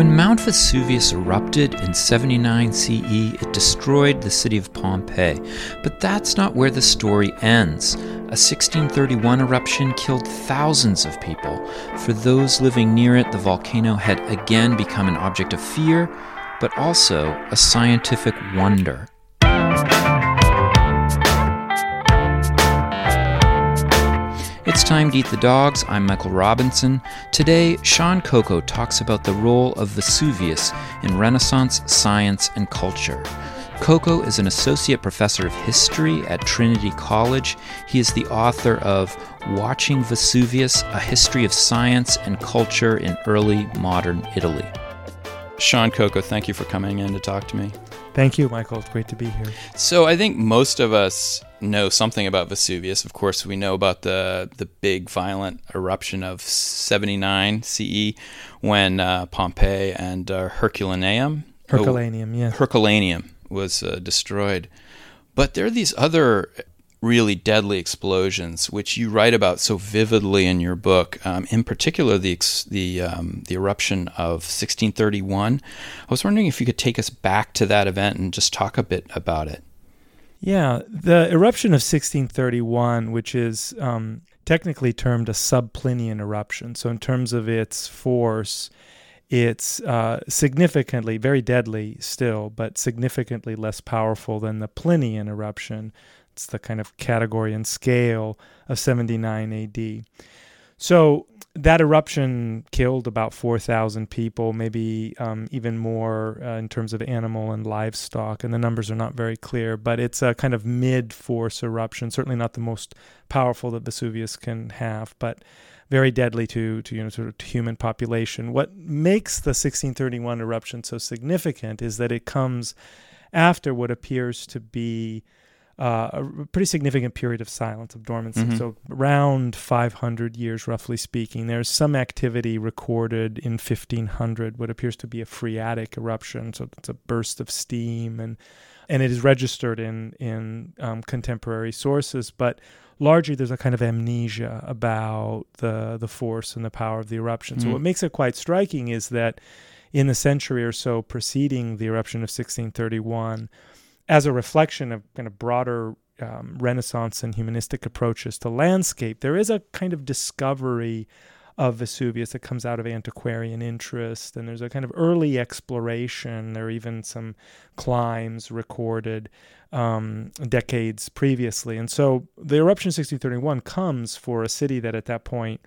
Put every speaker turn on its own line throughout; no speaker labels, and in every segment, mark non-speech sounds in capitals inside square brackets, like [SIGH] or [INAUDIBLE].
When Mount Vesuvius erupted in 79 CE, it destroyed the city of Pompeii. But that's not where the story ends. A 1631 eruption killed thousands of people. For those living near it, the volcano had again become an object of fear, but also a scientific wonder. It's time to eat the dogs. I'm Michael Robinson. Today, Sean Cocco talks about the role of Vesuvius in Renaissance science and culture. Cocco is an associate professor of history at Trinity College. He is the author of Watching Vesuvius A History of Science and Culture in Early Modern Italy. Sean Cocco, thank you for coming in to talk to me.
Thank you, Michael. It's great to be here.
So, I think most of us know something about Vesuvius. Of course, we know about the the big violent eruption of 79 CE when uh, Pompeii and uh, Herculaneum,
Herculaneum, yes.
Herculaneum was uh, destroyed. But there are these other really deadly explosions, which you write about so vividly in your book. Um, in particular, the the um, the eruption of 1631. I was wondering if you could take us back to that event and just talk a bit about it.
Yeah, the eruption of 1631, which is um, technically termed a subplinian eruption. So, in terms of its force, it's uh, significantly, very deadly still, but significantly less powerful than the Plinian eruption, it's the kind of category and scale of 79 AD. So that eruption killed about 4,000 people, maybe um, even more uh, in terms of animal and livestock, and the numbers are not very clear, but it's a kind of mid force eruption, certainly not the most powerful that Vesuvius can have, but very deadly to, to you know sort of human population. What makes the 1631 eruption so significant is that it comes after what appears to be uh, a pretty significant period of silence, of dormancy. Mm-hmm. So, around 500 years, roughly speaking. There's some activity recorded in 1500, what appears to be a phreatic eruption. So, it's a burst of steam, and and it is registered in in um, contemporary sources, but largely there's a kind of amnesia about the the force and the power of the eruption. Mm-hmm. So, what makes it quite striking is that in the century or so preceding the eruption of 1631 as a reflection of kind of broader um, Renaissance and humanistic approaches to landscape, there is a kind of discovery of Vesuvius that comes out of antiquarian interest, and there's a kind of early exploration. There are even some climbs recorded um, decades previously, and so the eruption of 1631 comes for a city that at that point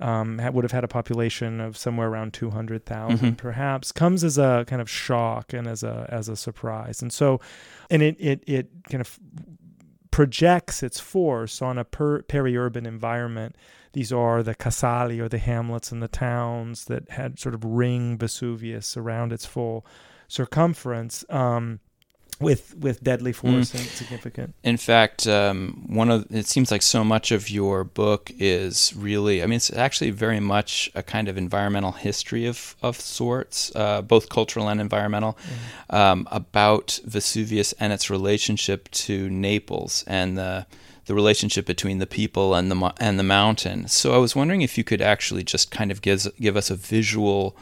um, would have had a population of somewhere around 200,000 mm-hmm. perhaps comes as a kind of shock and as a as a surprise. And so and it it it kind of projects its force on a per, peri-urban environment. These are the casali or the hamlets and the towns that had sort of ring Vesuvius around its full circumference. Um, with with deadly mm. force mm. and significant.
In fact, um, one of it seems like so much of your book is really, I mean, it's actually very much a kind of environmental history of of sorts, uh, both cultural and environmental, mm. um, about Vesuvius and its relationship to Naples and the the relationship between the people and the and the mountain. So I was wondering if you could actually just kind of give give us a visual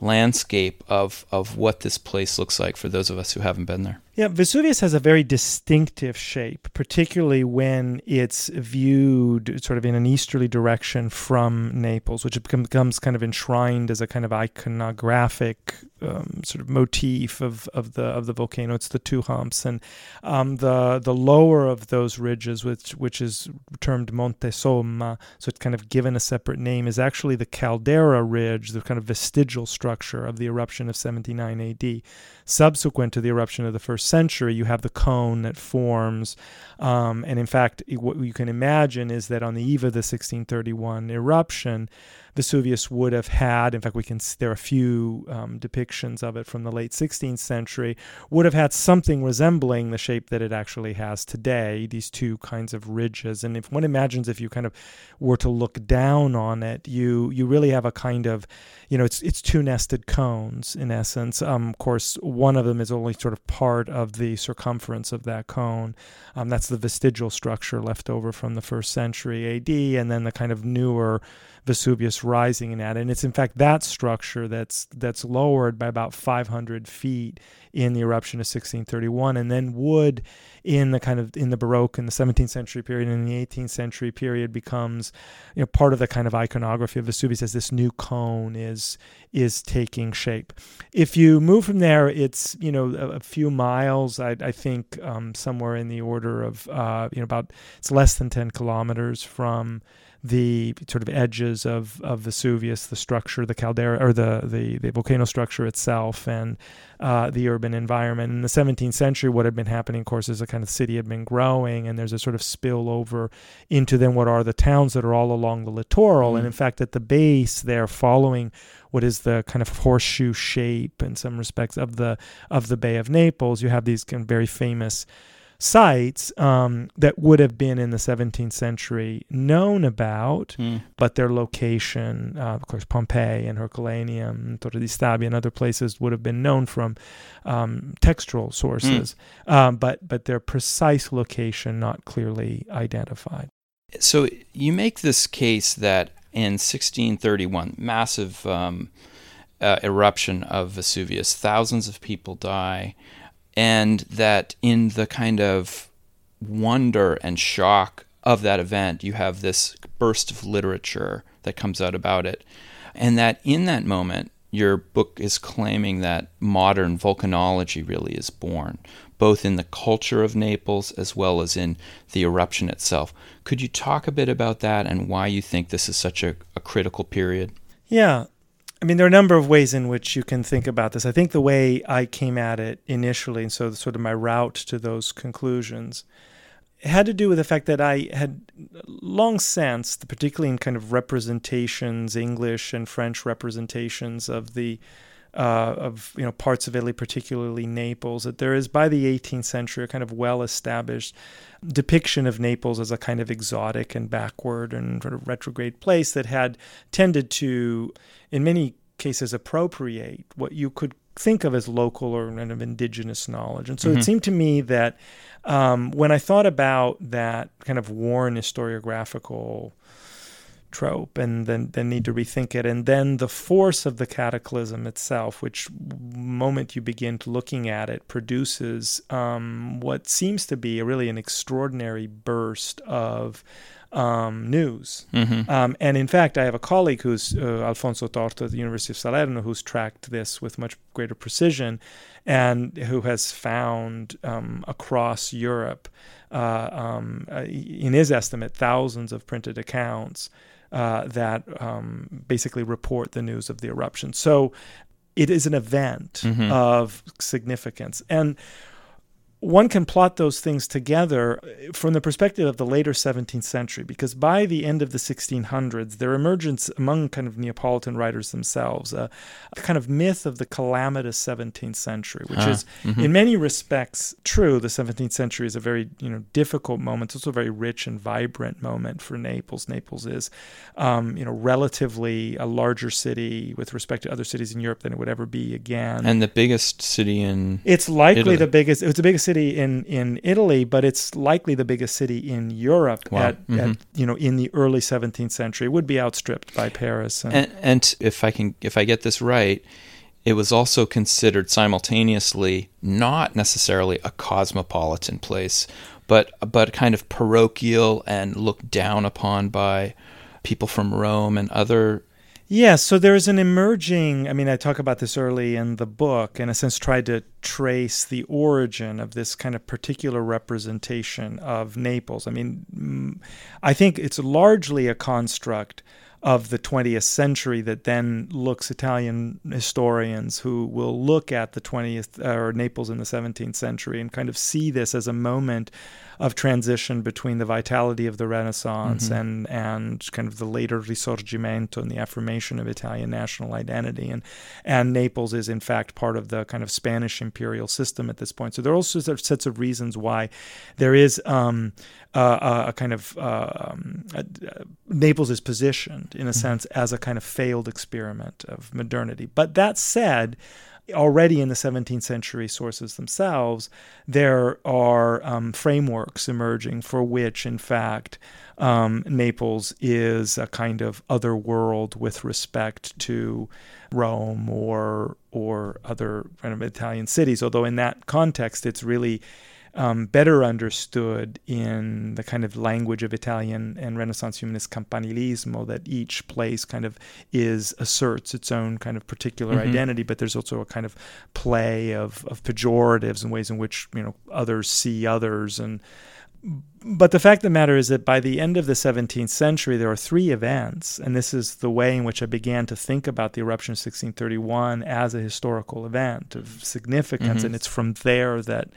landscape of of what this place looks like for those of us who haven't been there.
Yeah, Vesuvius has a very distinctive shape, particularly when it's viewed sort of in an easterly direction from Naples, which becomes kind of enshrined as a kind of iconographic um, sort of motif of, of the of the volcano. It's the two humps, and um, the the lower of those ridges, which which is termed Monte Somma, so it's kind of given a separate name, is actually the caldera ridge, the kind of vestigial structure of the eruption of 79 A.D. Subsequent to the eruption of the first century, you have the cone that forms. Um, and in fact, what you can imagine is that on the eve of the 1631 eruption, Vesuvius would have had, in fact, we can there are a few um, depictions of it from the late 16th century, would have had something resembling the shape that it actually has today. These two kinds of ridges, and if one imagines if you kind of were to look down on it, you you really have a kind of, you know, it's it's two nested cones in essence. Um, of course, one of them is only sort of part of the circumference of that cone. Um, that's the vestigial structure left over from the first century AD, and then the kind of newer Vesuvius rising in that. And it's in fact that structure that's that's lowered by about 500 feet in the eruption of 1631, and then wood in the kind of in the Baroque in the 17th century period and in the 18th century period becomes you know part of the kind of iconography of Vesuvius as this new cone is is taking shape. If you move from there, it's you know a, a few miles. I, I think um, somewhere in the order of uh, you know about it's less than 10 kilometers from the sort of edges of, of Vesuvius, the structure, the caldera, or the, the, the volcano structure itself, and uh, the urban environment. In the 17th century, what had been happening, of course, is a kind of city had been growing, and there's a sort of spillover into then what are the towns that are all along the littoral. Mm. And in fact, at the base, they're following what is the kind of horseshoe shape in some respects of the of the Bay of Naples. You have these kind of very famous sites um, that would have been in the 17th century known about, mm. but their location, uh, of course, Pompeii and Herculaneum, Torre di Stabia, and other places would have been known from um, textual sources, mm. um, but but their precise location not clearly identified.
So you make this case that in 1631, massive um, uh, eruption of Vesuvius, thousands of people die and that in the kind of wonder and shock of that event, you have this burst of literature that comes out about it. And that in that moment, your book is claiming that modern volcanology really is born, both in the culture of Naples as well as in the eruption itself. Could you talk a bit about that and why you think this is such a, a critical period?
Yeah. I mean, there are a number of ways in which you can think about this. I think the way I came at it initially, and so sort of my route to those conclusions, had to do with the fact that I had long sensed, particularly in kind of representations, English and French representations of the uh, of you know parts of Italy, particularly Naples, that there is by the 18th century a kind of well-established depiction of Naples as a kind of exotic and backward and sort of retrograde place that had tended to, in many cases, appropriate what you could think of as local or kind of indigenous knowledge. And so mm-hmm. it seemed to me that um, when I thought about that kind of worn historiographical trope and then, then need to rethink it. And then the force of the cataclysm itself, which moment you begin looking at it, produces um, what seems to be a really an extraordinary burst of um, news. Mm-hmm. Um, and in fact, I have a colleague who's uh, Alfonso Tortora at the University of Salerno who's tracked this with much greater precision and who has found um, across Europe, uh, um, uh, in his estimate, thousands of printed accounts uh, that um, basically report the news of the eruption. So it is an event mm-hmm. of significance. And one can plot those things together uh, from the perspective of the later 17th century, because by the end of the 1600s, there emerges among kind of Neapolitan writers themselves a, a kind of myth of the calamitous 17th century, which huh. is mm-hmm. in many respects true. The 17th century is a very you know difficult moment. It's also a very rich and vibrant moment for Naples. Naples is um, you know relatively a larger city with respect to other cities in Europe than it would ever be again,
and the biggest city in
it's likely
Italy.
the biggest. It's the biggest city in in Italy, but it's likely the biggest city in Europe wow. at, mm-hmm. at, you know in the early 17th century. It would be outstripped by Paris.
And, and, and if I can if I get this right, it was also considered simultaneously not necessarily a cosmopolitan place, but but kind of parochial and looked down upon by people from Rome and other
yeah, so there's an emerging, I mean, I talk about this early in the book, in a sense, tried to trace the origin of this kind of particular representation of Naples. I mean, I think it's largely a construct of the 20th century that then looks Italian historians who will look at the 20th uh, or Naples in the 17th century and kind of see this as a moment of transition between the vitality of the Renaissance mm-hmm. and and kind of the later Risorgimento and the affirmation of Italian national identity. And and Naples is in fact part of the kind of Spanish imperial system at this point. So there are also sets of reasons why there is um, uh, a kind of uh, um, Naples is positioned in a mm-hmm. sense as a kind of failed experiment of modernity. But that said already in the 17th century sources themselves, there are um, frameworks emerging for which, in fact, um, Naples is a kind of other world with respect to Rome or or other kind of Italian cities. Although in that context, it's really um, better understood in the kind of language of Italian and Renaissance humanist campanilismo that each place kind of is asserts its own kind of particular mm-hmm. identity, but there's also a kind of play of, of pejoratives and ways in which you know others see others and but the fact of the matter is that by the end of the 17th century, there are three events, and this is the way in which I began to think about the eruption of 1631 as a historical event of significance, mm-hmm. and it's from there that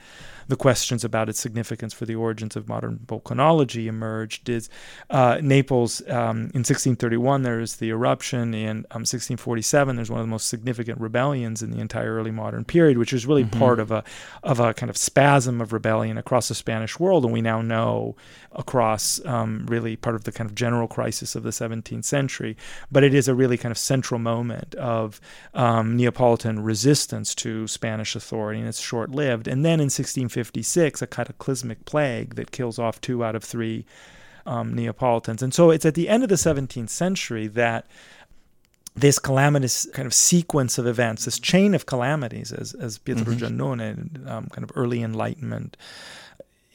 the questions about its significance for the origins of modern volcanology emerged. Is uh, Naples um, in 1631 there is the eruption. In um, 1647 there's one of the most significant rebellions in the entire early modern period, which is really mm-hmm. part of a of a kind of spasm of rebellion across the Spanish world, and we now know across um, really part of the kind of general crisis of the 17th century. But it is a really kind of central moment of um, Neapolitan resistance to Spanish authority, and it's short lived. And then in 1656, a cataclysmic plague that kills off two out of three um, Neapolitans. And so it's at the end of the 17th century that this calamitous kind of sequence of events, this chain of calamities, as, as Pietro mm-hmm. Giannone, um, kind of early Enlightenment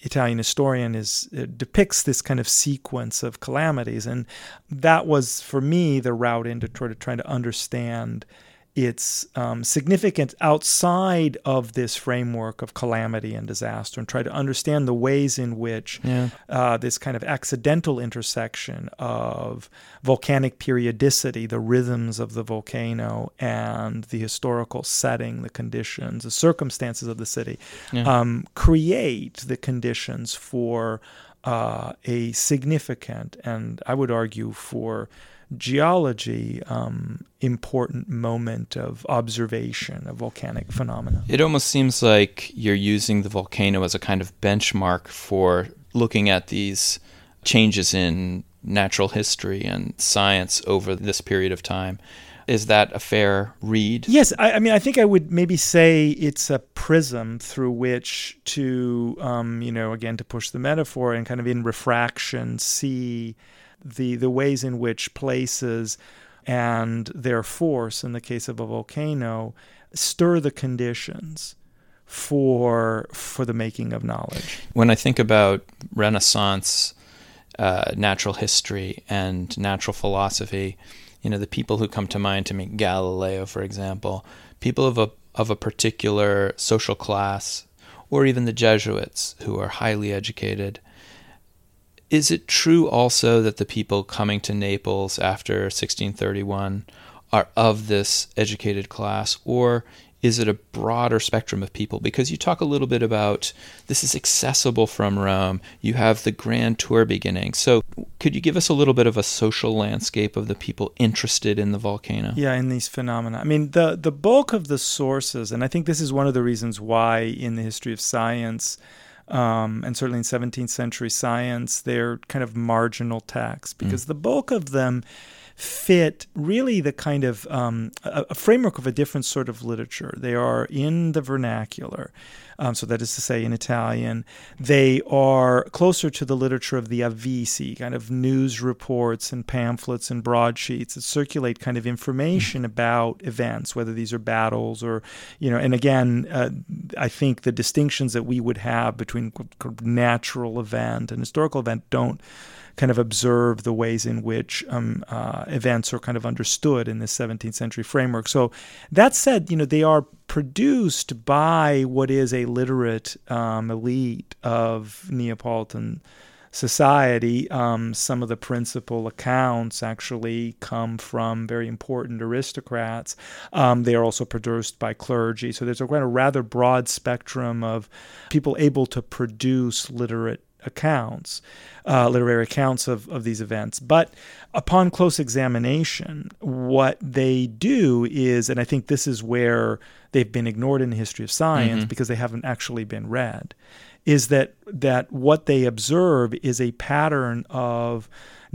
Italian historian is uh, depicts this kind of sequence of calamities, and that was for me the route into try to trying to understand its um, significance outside of this framework of calamity and disaster and try to understand the ways in which yeah. uh, this kind of accidental intersection of volcanic periodicity, the rhythms of the volcano, and the historical setting, the conditions, the circumstances of the city, yeah. um, create the conditions for uh, a significant and I would argue for geology um, important moment of observation of volcanic phenomena.
It almost seems like you're using the volcano as a kind of benchmark for looking at these changes in natural history and science over this period of time. Is that a fair read?
Yes, I, I, mean, I think I would maybe say it's a prism through which to, um, you know, again to push the metaphor and kind of in refraction see the the ways in which places and their force, in the case of a volcano, stir the conditions for for the making of knowledge.
When I think about Renaissance uh, natural history and natural philosophy, you know, the people who come to mind to me, Galileo, for example, people of a of a particular social class, or even the Jesuits who are highly educated, is it true also that the people coming to Naples after 1631 are of this educated class, or is it a broader spectrum of people? Because you talk a little bit about this is accessible from Rome. You have the Grand Tour beginning. So, could you give us a little bit of a social landscape of the people interested in the volcano?
Yeah, in these phenomena. I mean, the the bulk of the sources, and I think this is one of the reasons why in the history of science um, and certainly in 17th century science, they're kind of marginal texts mm. because mm. the bulk of them fit really the kind of um, a, a, framework of a different sort of literature. They are in the vernacular, um, so that is to say, in Italian. They are closer to the literature of the Avvisi, kind of news reports and pamphlets and broadsheets that circulate kind of information mm-hmm. about events, whether these are battles or, you know, and again, uh, I think the distinctions that we would have between natural event and historical event don't kind of observe the ways in which um, uh, events are kind of understood in this 17th century framework. So that said, you know, they are produced by what is a literate um, elite of Neapolitan society. Um, some of the principal accounts actually come from very important aristocrats. Um, they are also produced by clergy. So there's a kind of rather broad spectrum of people able to produce literate accounts, uh, literary accounts of, of these events. But upon close examination, what they do is, and I think this is where they've been ignored in the history of science mm-hmm. because they haven't actually been read, is that that what they observe is a pattern of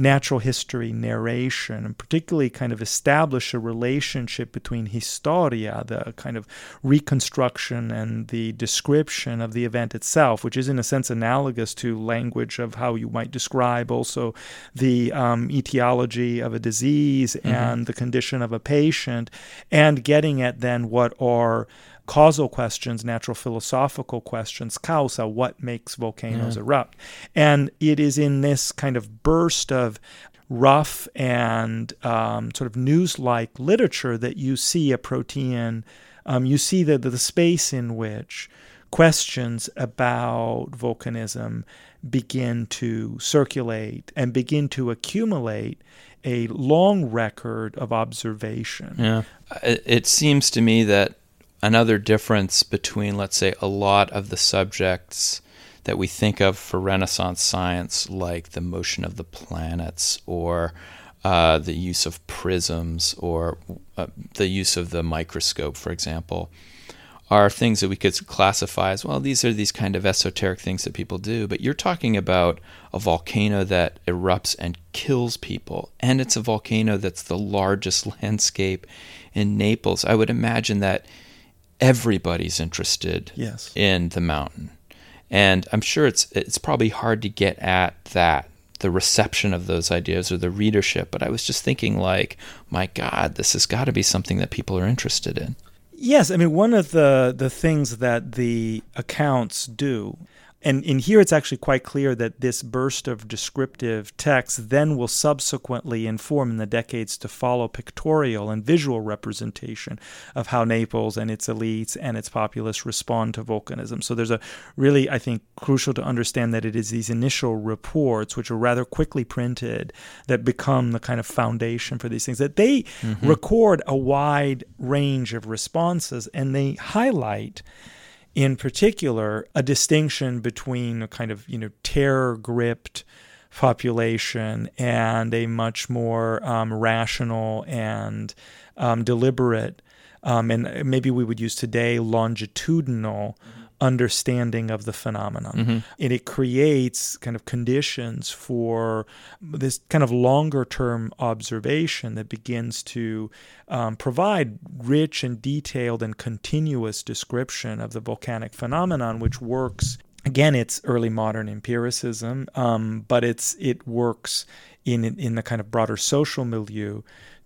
natural history narration, and particularly kind of establish a relationship between historia, the kind of reconstruction and the description of the event itself, which is in a sense analogous to language of how you might describe also the um, etiology of a disease mm-hmm. and the condition of a patient, and getting at then what are causal questions, natural philosophical questions, causa, what makes volcanoes yeah. erupt. And it is in this kind of burst of rough and um, sort of news like literature that you see a protean, um, you see the, the space in which questions about volcanism begin to circulate and begin to accumulate a long record of observation.
Yeah. It seems to me that another difference between, let's say, a lot of the subjects that we think of for Renaissance science, like the motion of the planets or uh, the use of prisms or uh, the use of the microscope, for example, are things that we could classify as well, these are these kind of esoteric things that people do. But you're talking about a volcano that erupts and kills people, and it's a volcano that's the largest [LAUGHS] landscape in Naples. I would imagine that everybody's interested
yes.
in the mountain. And I'm sure it's it's probably hard to get at that the reception of those ideas or the readership, but I was just thinking like, my god, this has got to be something that people are interested in.
Yes, I mean one of the the things that the accounts do and in here it's actually quite clear that this burst of descriptive text then will subsequently inform in the decades to follow pictorial and visual representation of how Naples and its elites and its populace respond to volcanism. So there's a really, I think, crucial to understand that it is these initial reports, which are rather quickly printed, that become the kind of foundation for these things. That they mm-hmm. record a wide range of responses and they highlight in particular a distinction between a kind of you know terror gripped population and a much more um, rational and um, deliberate um, and maybe we would use today longitudinal mm-hmm understanding of the phenomenon. Mm-hmm. And it creates kind of conditions for this kind of longer term observation that begins to um, provide rich and detailed and continuous description of the volcanic phenomenon, which works. Again, it's early modern empiricism, um, but it's it works in in the kind of broader social milieu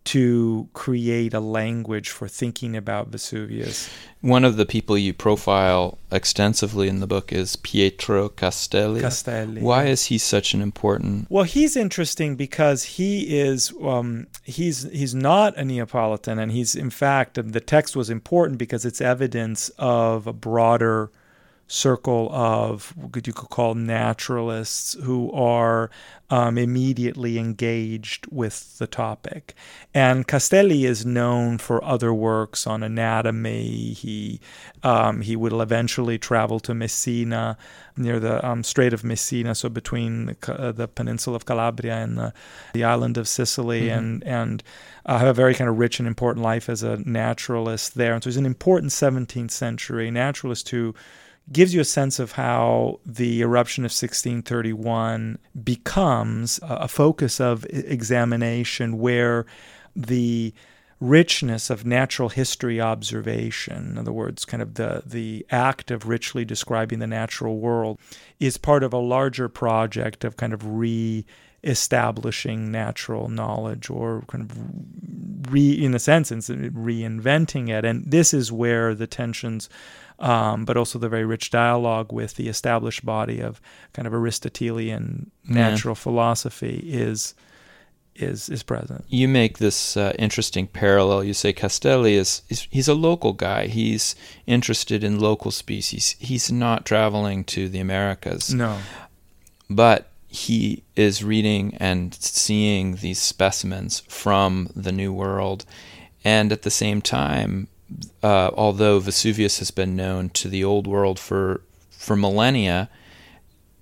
to create a language for thinking about Vesuvius.
One of the people you profile extensively in the book is Pietro Castelli.
Castelli.
Why is he such an important?
Well, he's interesting because he is um, he's he's not a Neapolitan, and he's in fact the text was important because it's evidence of a broader circle of what you could call naturalists who are um, immediately engaged with the topic. And Castelli is known for other works on anatomy. He um, he will eventually travel to Messina, near the um, Strait of Messina, so between the, uh, the, peninsula of Calabria and the, the island of Sicily, mm-hmm. and and uh, have a very kind of rich and important life as a naturalist there. And so he's an important 17th century naturalist who gives you a sense of how the eruption of 1631 becomes a focus of examination where the richness of natural history observation, in other words, kind of the, the act of richly describing the natural world, is part of a larger project of kind of re establishing natural knowledge or kind of re in a sense reinventing it. And this is where the tensions um, but also the very rich dialogue with the established body of kind of Aristotelian natural yeah. philosophy is is is present.
You make this uh, interesting parallel. You say Castelli is, is, he's a local guy. He's interested in local species. He's not traveling to the Americas.
No,
but he is reading and seeing these specimens from the New World, and at the same time uh, although Vesuvius has been known to the old world for for millennia,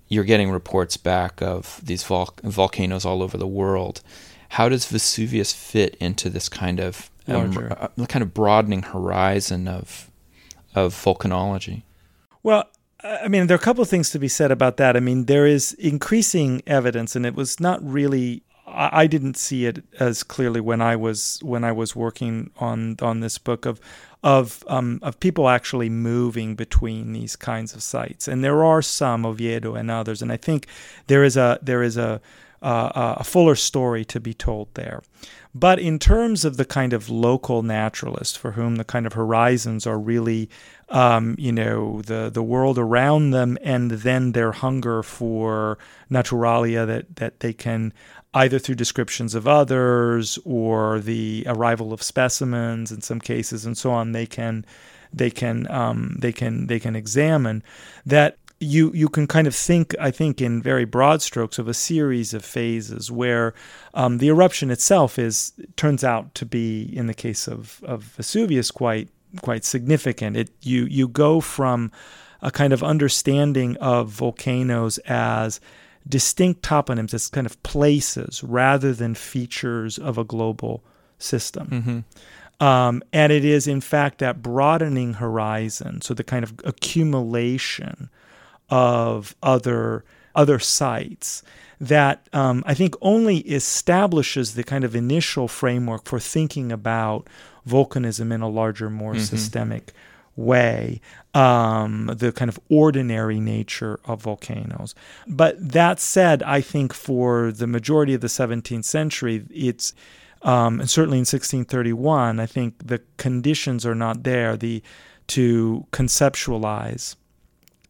you're getting reports back of these vol- volcanoes all over the world. How does Vesuvius fit into this kind of um, uh, kind of broadening horizon of of volcanology?
Well, I mean, there are a couple of things to be said about that. I mean, there is increasing evidence, and it was not really I, didn't see it as clearly when I was when I was working on on this book of of um, of people actually moving between these kinds of sites, and there are some Oviedo and others, and I think there is a there is a uh, a fuller story to be told there. But in terms of the kind of local naturalist for whom the kind of horizons are really, um, you know, the, the world around them and then their hunger for naturalia that, that they can either through descriptions of others or the arrival of specimens in some cases and so on, they can they can um, they can they can examine that you you can kind of think I think in very broad strokes of a series of phases where um, the eruption itself is turns out to be in the case of, of Vesuvius quite quite significant. It you you go from a kind of understanding of volcanoes as distinct toponyms as kind of places rather than features of a global system. Mm-hmm. Um, and it is, in fact, that broadening horizon, so the kind of accumulation of other other sites that um, I think only establishes the kind of initial framework for thinking about volcanism in a larger, more mm-hmm. systemic way, um, the kind of ordinary nature of volcanoes. But that said, I think for the majority of the 17th century, it's um, and certainly in 1631, I think the conditions are not there the to conceptualize.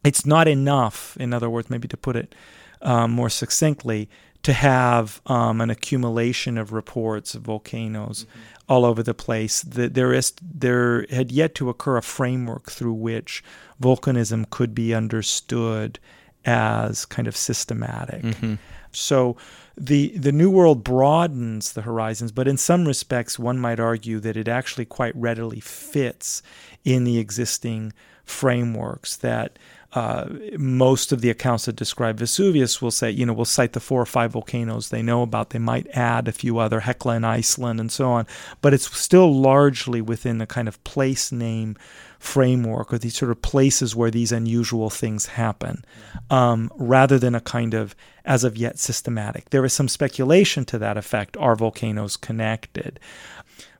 It's not enough, in other words, maybe to put it um, more succinctly, to have um, an accumulation of reports of volcanoes mm-hmm. All over the place. That there is there had yet to occur a framework through which volcanism could be understood as kind of systematic. Mm-hmm. So the the New World broadens the horizons, but in some respects, one might argue that it actually quite readily fits in the existing frameworks that uh, most of the accounts that describe Vesuvius will say, you know, will cite the four or five volcanoes they know about. They might add a few other, Hecla in Iceland and so on, but it's still largely within the kind of place name framework or these sort of places where these unusual things happen, um, rather than a kind of, as of yet, systematic. There is some speculation to that effect. Are volcanoes connected?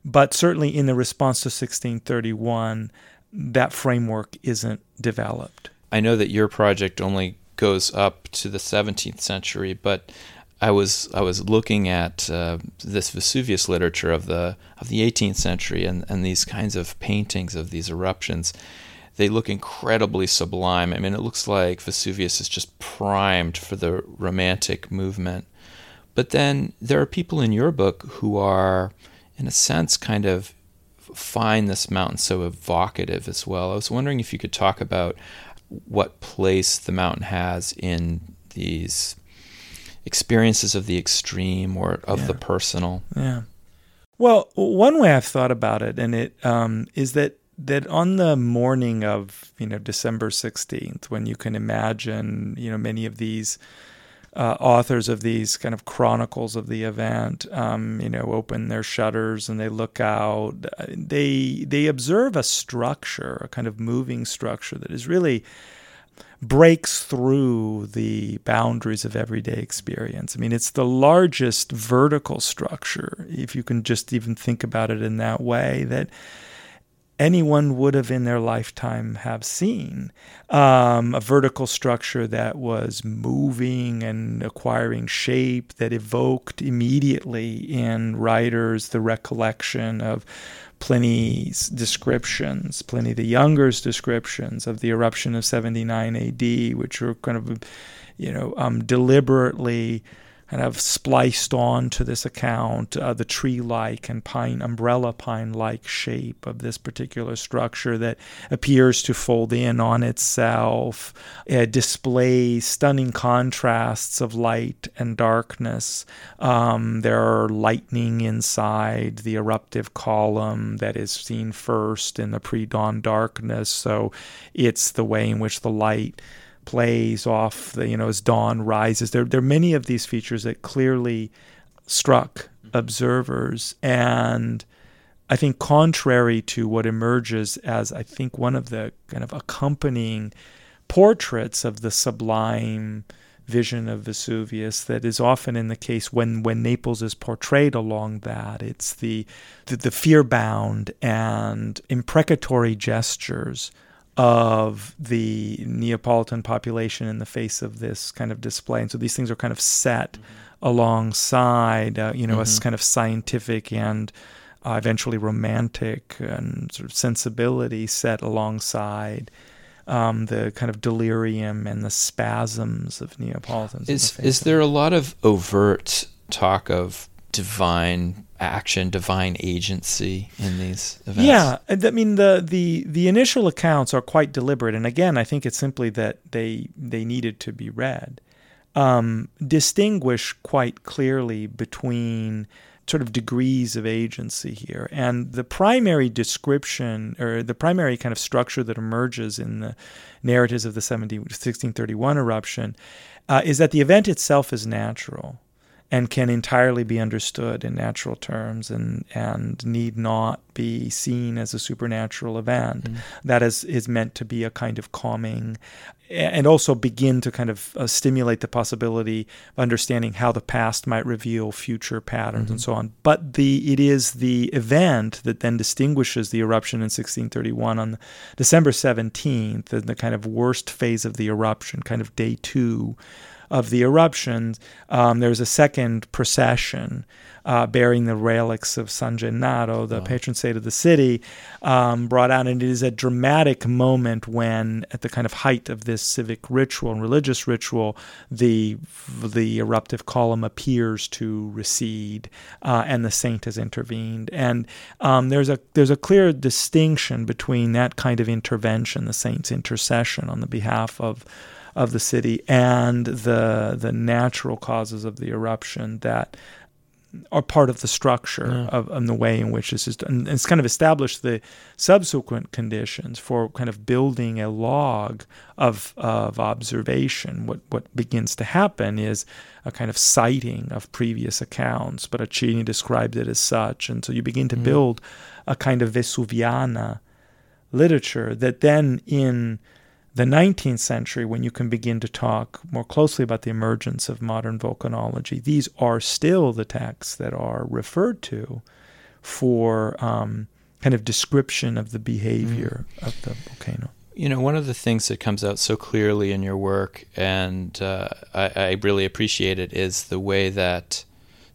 But certainly in the response to 1631, that framework isn't developed.
I know that your project only goes up to the 17th century, but I was I was looking at uh, this Vesuvius literature of the of the 18th century and, and these kinds of paintings of these eruptions. They look incredibly sublime. I mean, it looks like Vesuvius is just primed for the romantic movement. But then there are people in your book who are, in a sense, kind of find this mountain so evocative as well. I was wondering if you could talk about what place the mountain has in these experiences of the extreme or of yeah. the personal.
Yeah. Well, one way I've thought about it, and it um, is that that on the morning of you know December sixteenth, when you can imagine you know many of these uh, authors of these kind of chronicles of the event, um, you know, open their shutters and they look out. They they observe a structure, a kind of moving structure that is really breaks through the boundaries of everyday experience. I mean, it's the largest vertical structure, if you can just even think about it in that way, that anyone would have in their lifetime have seen um, a vertical structure that was moving and acquiring shape that evoked immediately in writers the recollection of Pliny's descriptions, Pliny the Younger's descriptions of the eruption of 79 AD, which were kind of, you know, um, deliberately kind of spliced on to this account uh, the tree like and pine, umbrella pine like shape of this particular structure that appears to fold in on itself, it displays stunning contrasts of light and darkness. Um, there are lightning inside the eruptive column that is seen first in the pre dawn darkness, so it's the way in which the light plays off the you know as dawn rises there there are many of these features that clearly struck observers and I think contrary to what emerges as I think one of the kind of accompanying portraits of the sublime vision of Vesuvius that is often in the case when when Naples is portrayed along that. It's the the, the fear bound and imprecatory gestures of the Neapolitan population in the face of this kind of display. And so these things are kind of set mm-hmm. alongside, uh, you know, mm-hmm. a kind of scientific and uh, eventually romantic and sort of sensibility set alongside um, the kind of delirium and the spasms of Neapolitans.
Is is there a lot of overt talk of divine action, divine agency in these events?
Yeah, I mean the the the initial accounts are quite deliberate, and again, I think it's simply that they they needed to be read. Um, distinguish quite clearly between sort of degrees of agency here. And the primary description or the primary kind of structure that emerges in the narratives of the 17, 1631 eruption uh, is that the event itself is natural and can entirely be understood in natural terms and, and need not be seen as a supernatural event mm. that is, is meant to be a kind of calming and also begin to kind of uh, stimulate the possibility of understanding how the past might reveal future patterns mm-hmm. and so on. But the it is the event that then distinguishes the eruption in 1631 on December 17th, the, the kind of worst phase of the eruption, kind of day two of the eruptions, um, there's a second procession uh, bearing the relics of San Gennaro, the patron saint of the city, um, brought out. And it is a dramatic moment when, at the kind of height of this civic ritual and religious ritual, the the eruptive column appears to recede, uh, and the saint has intervened. And um, there's a there's a clear distinction between that kind of intervention, the saint's intercession on the behalf of of the city and the the natural causes of the eruption that are part of the structure yeah. of, of, the way in which this is done. And it's kind of established the subsequent conditions for kind of building a log of, of observation. What, what begins to happen is a kind of citing of previous accounts, but Acini described it as such. And so you begin to mm build a kind of Vesuviana literature that then in the 19th century, when you can begin to talk more closely about the emergence of modern volcanology, these are still the texts that are referred to for um, kind of description of the behavior mm. of the volcano.
You know, one of the things that comes out so clearly in your work, and uh, I, I, really appreciate it, is the way that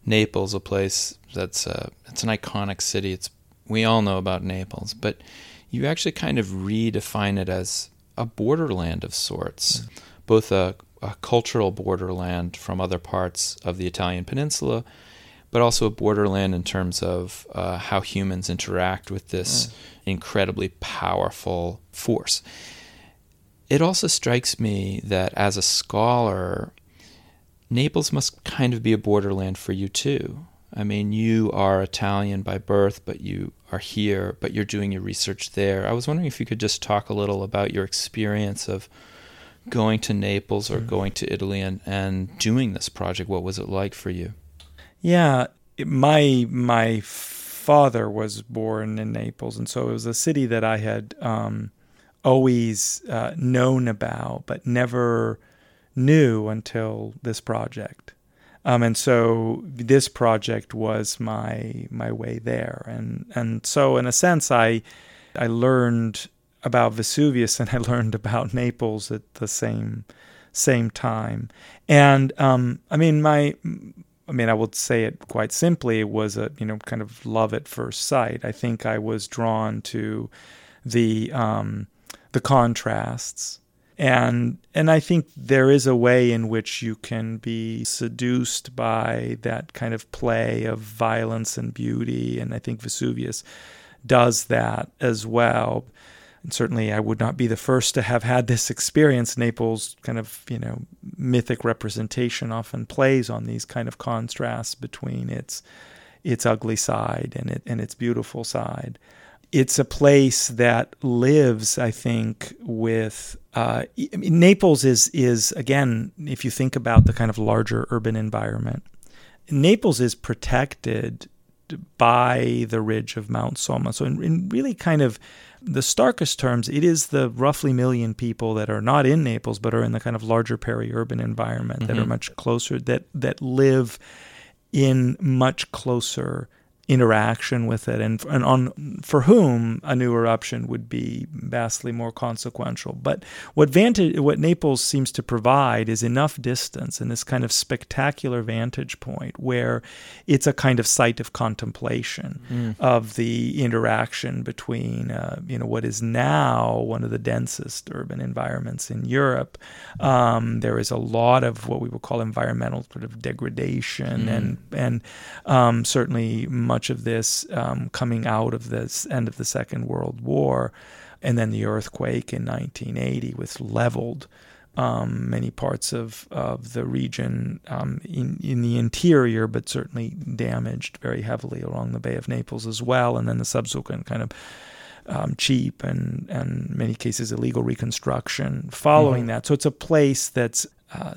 Naples, a place that's uh, it's an iconic city. It's we all know about Naples, but you actually kind of redefine it as a borderland of sorts, mm. both a, a, cultural borderland from other parts of the Italian peninsula, but also a borderland in terms of uh, how humans interact with this mm. incredibly powerful force. It also strikes me that as a scholar, Naples must kind of be a borderland for you too. I mean, you are Italian by birth, but you are here, but you're doing your research there. I was wondering if you could just talk a little about your experience of going to Naples or mm. going to Italy and, and doing this project. What was it like for you?
Yeah, my my father was born in Naples, and so it was a city that I had um, always uh, known about, but never knew until this project. Um, and so this project was my my way there, and and so in a sense, I I learned about Vesuvius [LAUGHS] and I learned about Naples at the same same time, and um, I mean my. I mean, I would say it quite simply. It was a you know kind of love at first sight. I think I was drawn to the um, the contrasts and and I think there is a way in which you can be seduced by that kind of play of violence and beauty, and I think Vesuvius does that as well. And certainly, I would not be the first to have had this experience. Naples' kind of you know mythic representation often plays on these kind of contrasts between its its ugly side and it and its beautiful side it's a place that lives, I think, with uh, I mean, Naples is is again, if you think about the kind of larger urban environment, Naples is protected by the ridge of Mount Somma. So, in, in really kind of the starkest terms, it is the roughly million people that are not in Naples but are in the kind of larger peri-urban environment mm-hmm. that are mm-hmm. much closer that that live in much closer interaction with it and, and on for whom a new eruption would be vastly more consequential but what vantage what Naples seems to provide is enough distance and this kind of spectacular vantage point where it's a kind of site of contemplation mm. of the interaction between uh, you know what is now one of the densest urban environments in Europe um, there is a lot of what we would call environmental sort of degradation mm. and and um, certainly much of this um, coming out of this end of the Second World War, and then the earthquake in 1980, which leveled um, many parts of, of the region um, in, in the interior, but certainly damaged very heavily along the Bay of Naples as well, and then the subsequent kind of um, cheap and, and many cases illegal reconstruction following mm-hmm. that. So it's a place that's, uh,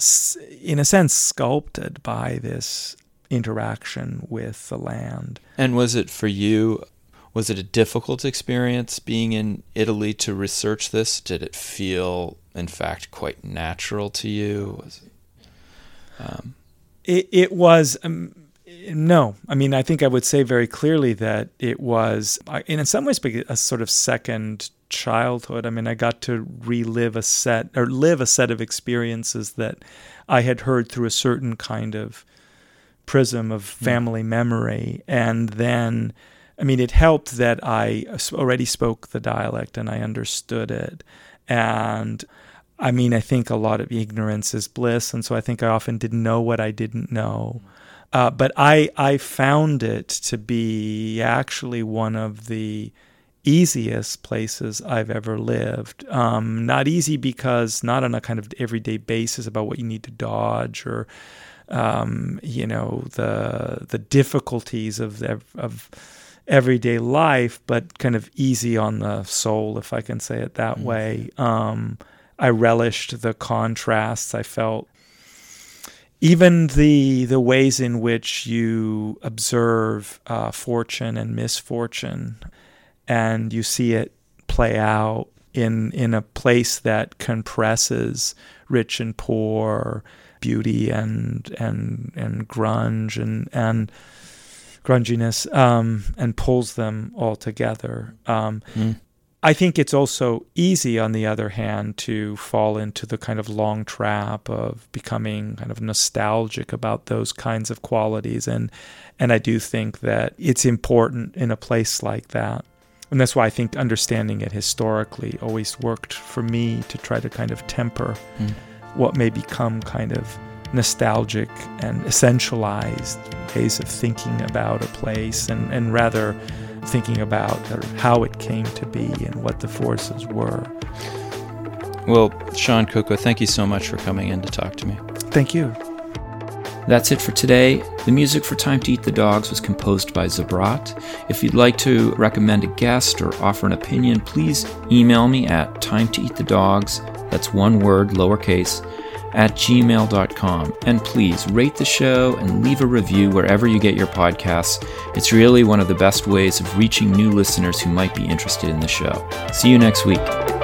in a sense, sculpted by this interaction with the land.
And was it for you? Was it a difficult experience being in Italy to research this? Did it feel, in fact, quite natural to you? Was
it, um... it, it was. Um, no, I mean, I think I would say very clearly that it was, in some ways, a sort of second childhood. I mean, I got to relive a set or live a set of experiences that I had heard through a certain kind of prism of hmm. family memory. And then, I mean, it helped that I already spoke the dialect and I understood it. And I mean, I think a lot of ignorance is bliss. And so I think I often didn't know what I didn't know. Uh, but I, I found it to be actually one of the easiest places I've ever lived. Um, not easy because not on a kind of everyday basis about what you need to dodge or um, you know the the difficulties of the, of everyday life, but kind of easy on the soul, if I can say it that mm-hmm. way. Um, I relished the contrasts. I felt even the the ways in which you observe uh, fortune and misfortune, and you see it play out in in a place that compresses rich and poor beauty and and and grunge and and grunginess um, and pulls them all together. Um, mm. I think it's also easy, on the other hand, to fall into the kind of long trap of becoming kind of nostalgic about those kinds of qualities, and and I do think that it's important in a place like that. And that's why I think understanding it historically always worked for me to try to kind of temper mm what may become kind of nostalgic and essentialized ways of thinking about a place and, and rather thinking about how it came to be and what the forces were.
Well, Sean Cocco, thank you so much for coming in to talk to me.
Thank you.
That's it for today. The music for Time to Eat the Dogs was composed by Zabrat. If you'd like to recommend a guest or offer an opinion, please email me at time that's one word, lowercase, at gmail.com. And please rate the show and leave a review wherever you get your podcasts. It's really one of the best ways of reaching new listeners who might be interested in the show. See you next week.